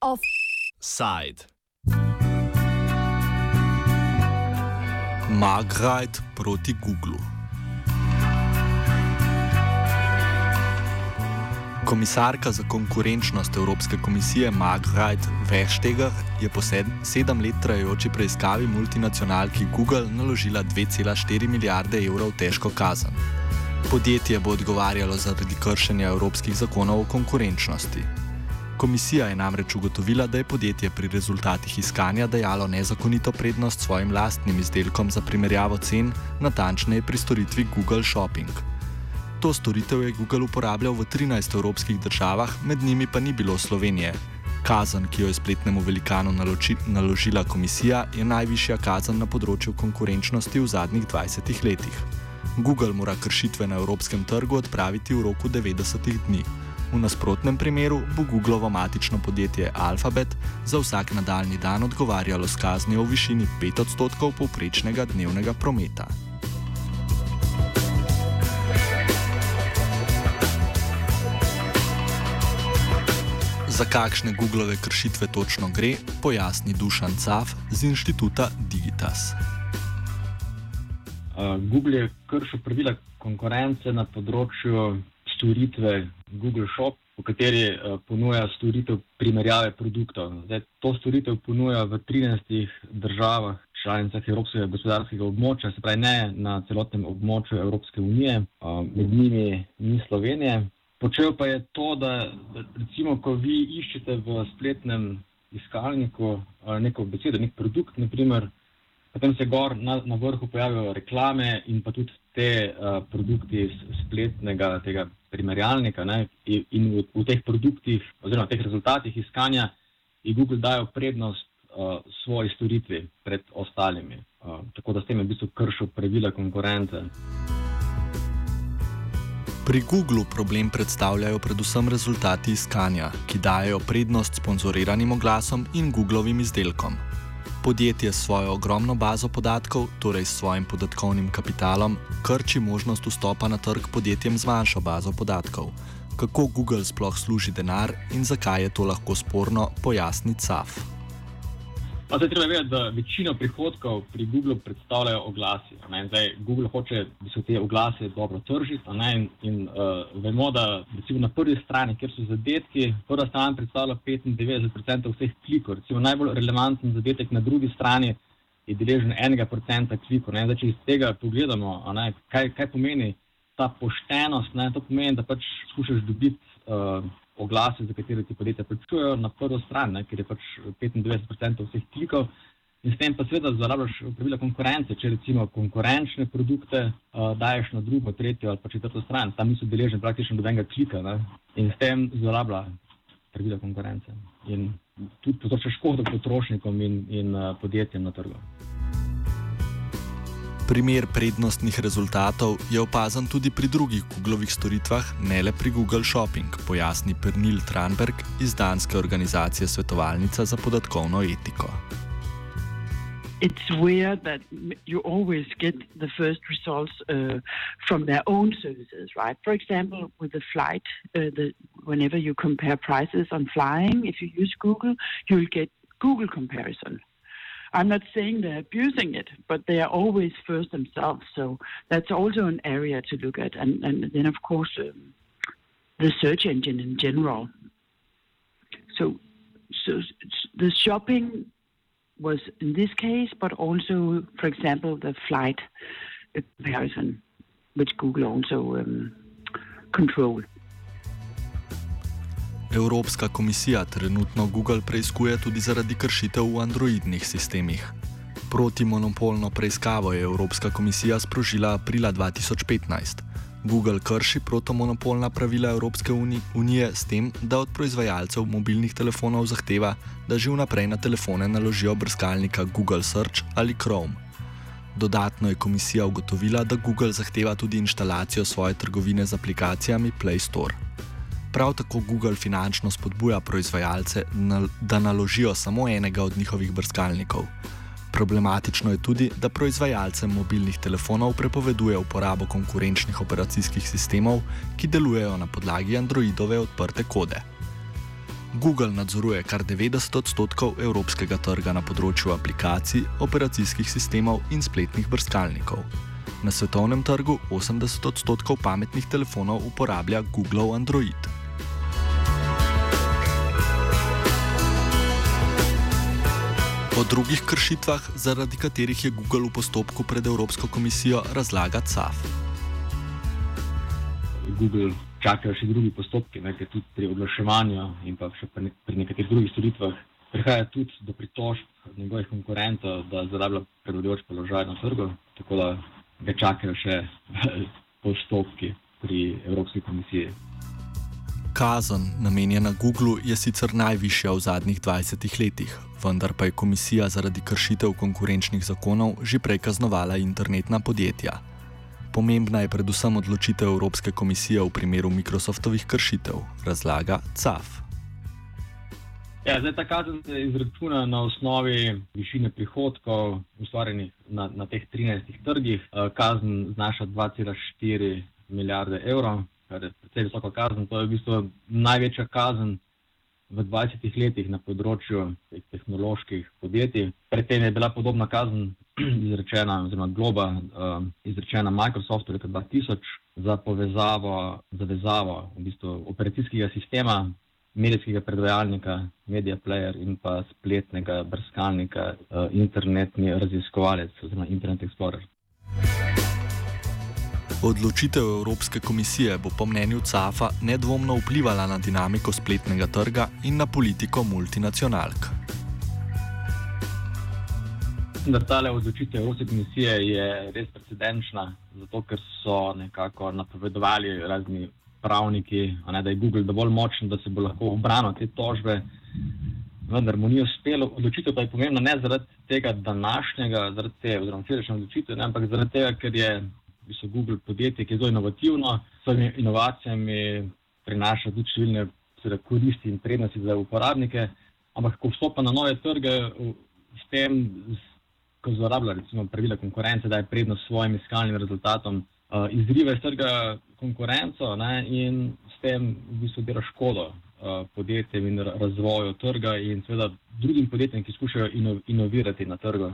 Offside. Magrajt proti Googlu. Komisarka za konkurenčnost Evropske komisije Margaret Vestager je po sedem let trajajoči preiskavi multinacionalki Google naložila 2,4 milijarde evrov težko kazen. Podjetje bo odgovarjalo zaradi kršenja evropskih zakonov o konkurenčnosti. Komisija je namreč ugotovila, da je podjetje pri rezultatih iskanja dajalo nezakonito prednost svojim lastnim izdelkom za primerjavo cen, natančneje pri storitvi Google Shopping. To storitev je Google uporabljal v 13 evropskih državah, med njimi pa ni bilo Slovenije. Kazen, ki jo je spletnemu velikanu naloči, naložila komisija, je najvišja kazen na področju konkurenčnosti v zadnjih 20 letih. Google mora kršitve na evropskem trgu odpraviti v roku 90 dni. V nasprotnem primeru bo Googlovo matično podjetje Alphabet za vsak nadaljni dan odgovarjalo s kaznijo v višini 5 odstotkov povprečnega dnevnega prometa. Za kakšne Googlove kršitve točno gre, pojasni Dušan Caf z inštituta Digitas. Google je kršil pravila konkurence na področju storitve Google Shop, v kateri ponuja storitev primerjave produktov. Zdaj, to storitev ponuja v 13 državah, članicah Evropskega gospodarskega območja, se pravi ne na celotnem območju Evropske unije, med njimi ni Slovenije. Počel pa je to, da, da recimo, ko vi iščete v spletnem iskalniku neko besedo, nek produkt, naprimer, potem se gor na, na vrhu pojavijo reklame in pa tudi te uh, produkti iz spletnega tega primerjalnika. Ne, in in v, v teh produktih, oziroma teh rezultatih iskanja, je Google dajo prednost uh, svoji storitvi pred ostalimi. Uh, tako da s tem je v bistvu kršil pravila konkurence. Pri Googlu problem predstavljajo predvsem rezultati iskanja, ki dajo prednost sponzoriranim oglasom in Googlovim izdelkom. Podjetje s svojo ogromno bazo podatkov, torej s svojim podatkovnim kapitalom, krči možnost vstopa na trg podjetjem z manjšo bazo podatkov. Kako Google sploh služi denar in zakaj je to lahko sporno, pojasni CAF. Pa se treba vedeti, da večino prihodkov pri Googlu predstavljajo oglasi. Zdaj, Google hoče, da se te oglase dobro tržiti. In, in uh, vemo, da recimo, na prvi strani, kjer so zadetki, prva stran predstavlja 95% vseh klikov. Recimo, najbolj relevanten zadetek na drugi strani je deležen 1% klikov. Zdaj, če iz tega pogledamo, ne, kaj, kaj pomeni ta poštenost, ne, to pomeni, da pač skušaš dobiti. Uh, oglase, za katere ti podjetja plačujejo na prvo stran, ne, ker je pač 95% vseh klikov. In s tem pa seveda zlorabljaš pravila konkurence. Če recimo konkurenčne produkte uh, daješ na drugo, tretjo ali pa četrto stran, tam niso deležni praktično nobenega klika ne, in s tem zlorablja pravila konkurence. In tudi povzroča škodo potrošnikom in, in uh, podjetjem na trgu. Primer prednostnih rezultatov je opazen tudi pri drugih Googlovih storitvah, ne le pri Google Shopping, pojasni Pernil Tranberg iz danske organizacije Svetovalnica za podatkovno etiko. It's weird that you always get the first results uh, from their own services, right? For example, with the flight, uh, the, whenever you compare prices on flying, if you use Google, you'll get Google comparison. I'm not saying they're abusing it, but they are always first themselves. So that's also an area to look at. And, and then, of course, um, the search engine in general. So, so the shopping was in this case, but also, for example, the flight comparison, which Google also um. Evropska komisija trenutno Google preizkuje tudi zaradi kršitev v androidnih sistemih. Protimonopolno preiskavo je Evropska komisija sprožila aprila 2015. Google krši protomonopolna pravila Evropske unije s tem, da od proizvajalcev mobilnih telefonov zahteva, da že vnaprej na telefone naložijo brskalnika Google Search ali Chrome. Dodatno je komisija ugotovila, da Google zahteva tudi instalacijo svoje trgovine z aplikacijami Play Store. Prav tako Google finančno spodbuja proizvajalce, da naložijo samo enega od njihovih brskalnikov. Problematično je tudi, da proizvajalcem mobilnih telefonov prepoveduje uporabo konkurenčnih operacijskih sistemov, ki delujejo na podlagi Androidove odprte kode. Google nadzoruje kar 90 odstotkov evropskega trga na področju aplikacij, operacijskih sistemov in spletnih brskalnikov. Na svetovnem trgu 80 odstotkov pametnih telefonov uporablja Google Android. O drugih kršitvah, zaradi katerih je Google v postopku pred Evropsko komisijo, razlaga CAF. Google čakajo še drugi postopki, nekaj tudi pri oglaševanju in pa še pri, pri nekaterih drugih storitvah. Prihaja tudi do pritožb njegovih konkurentov, da zarablja predvodujoč položaj na trgu, tako da ga čakajo še postopki pri Evropski komisiji. Kazen, namenjena Google, je sicer najvišja v zadnjih 20 letih, vendar pa je komisija zaradi kršitev konkurenčnih zakonov že prej kaznovala internetna podjetja. Pomembna je predvsem odločitev Evropske komisije v primeru Microsoftovih kršitev, razlaga CAF. Ja, zdaj ta kazen se izračuna na osnovi višine prihodkov, ustvarjenih na, na teh 13 trgih. Eh, kazen znaša 2,4 milijarde evrov, kar je precej visoka kazen. To je v bistvu največja kazen v 20 letih na področju tehnoloških podjetij. Predtem je bila podobna kazen izrečena, oziroma globa uh, izrečena Microsoftu leta 2000 za povezavo, zavezavo v bistvu operacijskega sistema, medijskega predvajalnika, Media Player in pa spletnega brskalnika, uh, internetni raziskovalec oziroma Internet Explorer. Odločitev Evropske komisije bo po mnenju CAFA nedvomno vplivala na dinamiko spletnega trga in na politiko multinacionalk mislim, da ta odločitev Evropske komisije je res precedenčna, zato ker so nekako napovedovali razni pravniki, ne, da je Google dovolj močen, da se bo lahko obranil te tožbe. Vendar mu ni uspelo. Odločitev pa je pomembna ne zaradi tega današnjega, zaradi te oziroma včerajšnje odločitve, ne, ampak zaradi tega, ker je bistvo, Google podjetje, ki je zelo inovativno, s svojimi inovacijami prinaša tudi številne koristi in prednosti za uporabnike. Ampak ko vstopa na nove trge, s tem ko zlorablja recimo pravila konkurence, da je prednost svojim iskalnim rezultatom, uh, izriva iz trga konkurenco ne, in s tem v bistvu dela škodo uh, podjetjem in razvoju trga in seveda drugim podjetjem, ki skušajo ino, inovirati na trgu.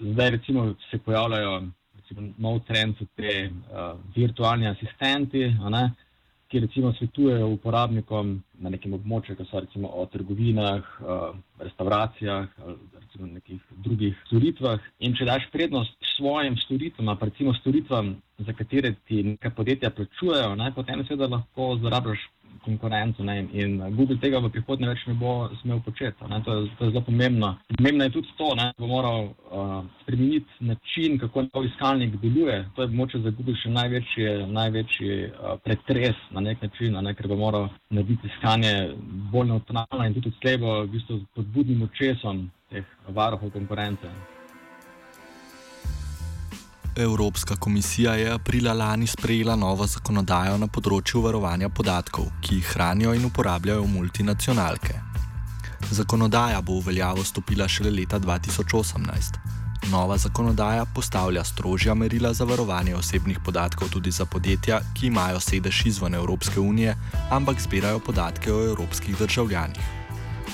Zdaj recimo se pojavljajo recimo, nov trend, so te uh, virtualni asistenti. Ne, ki recimo svetujejo uporabnikom na nekem območju, kot so recimo o trgovinah, uh, restauracijah ali recimo nekih drugih storitvah. In če daš prednost svojim storitvam, pa recimo storitvam, za katere ti neka podjetja plačujejo, potem seveda lahko zlorabljaš konkurenco. Ne? In Google tega v prihodnje več ne bo smel početi. To, to je zelo pomembno. Pomembno je tudi to, da bo moral uh, spremeniti način, kako nov iskalnik deluje. To je moče za Google še največji, največji uh, pretres na nek način, ne? ker bo moral narediti iskanje bolj neutralno in tudi slabo, v bistvu pod budnim očesom teh varohov konkurence. Evropska komisija je aprila lani sprejela novo zakonodajo na področju varovanja podatkov, ki jih hranijo in uporabljajo multinacionalke. Zakonodaja bo v veljavo stopila šele leta 2018. Nova zakonodaja postavlja strožja merila za varovanje osebnih podatkov tudi za podjetja, ki imajo sedež izven Evropske unije, ampak zbirajo podatke o evropskih državljanih.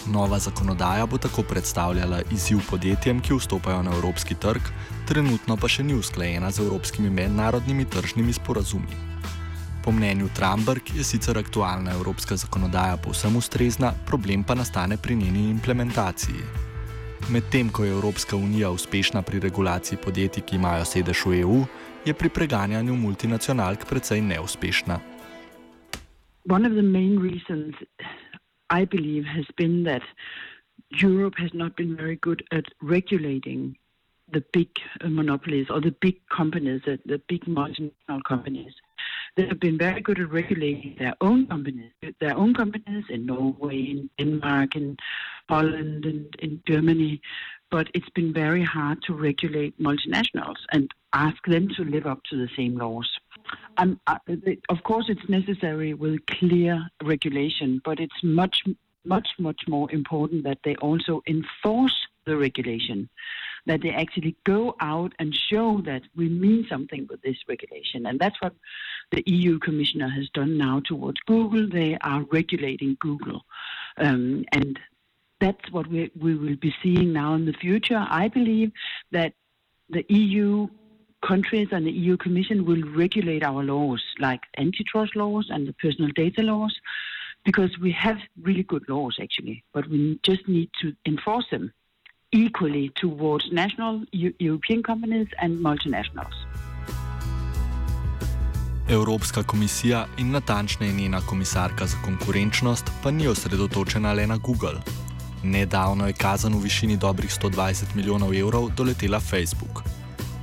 Nova zakonodaja bo tako predstavljala izziv podjetjem, ki vstopajo na evropski trg, trenutno pa še ni usklajena z evropskimi mednarodnimi tržnimi sporazumi. Po mnenju Trumberg je sicer aktualna evropska zakonodaja povsem ustrezna, problem pa nastane pri njeni implementaciji. Medtem ko je Evropska unija uspešna pri regulaciji podjetij, ki imajo sedež v EU, je pri preganjanju multinacionalk precej neuspešna. One of the main reasons I believe, has been that Europe has not been very good at regulating the big monopolies or the big companies, the, the big multinational companies. They have been very good at regulating their own companies, their own companies in Norway, in Denmark, in Holland, and in Germany. But it's been very hard to regulate multinationals and ask them to live up to the same laws. Um, of course, it's necessary with clear regulation, but it's much, much, much more important that they also enforce the regulation. That they actually go out and show that we mean something with this regulation. And that's what the EU Commissioner has done now towards Google. They are regulating Google. Um, and that's what we, we will be seeing now in the future. I believe that the EU countries and the EU Commission will regulate our laws, like antitrust laws and the personal data laws, because we have really good laws actually, but we just need to enforce them equally towards national European companies and multinationals. Evropska komisija in natančneje njena komisarka za konkurenčnost pa ni osredotočena le na Google. Nedavno je kazen v višini dobrih 120 milijonov evrov doletela Facebook.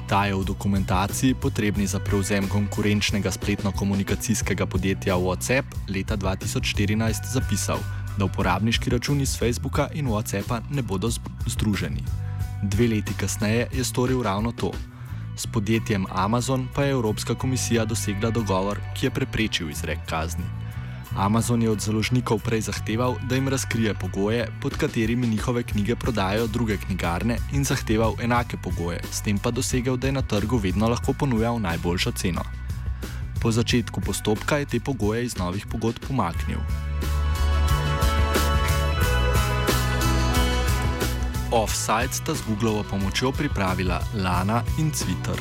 Ta je v dokumentaciji, potrebni za prevzem konkurenčnega spletno-komunikacijskega podjetja WhatsApp, leta 2014 zapisal, da uporabniški računi z Facebooka in WhatsAppa ne bodo združeni. Dve leti kasneje je storil ravno to. S podjetjem Amazon pa je Evropska komisija dosegla dogovor, ki je preprečil izrek kazni. Amazon je od založnikov prej zahteval, da jim razkrije pogoje, pod katerimi njihove knjige prodajajo druge knjigarne, in zahteval enake pogoje, s tem pa dosegel, da je na trgu vedno lahko ponujal najboljšo ceno. Po začetku postopka je te pogoje iz novih pogodb pomaknil. Offside sta z Googlovo pomočjo pripravila Lana in Twitter.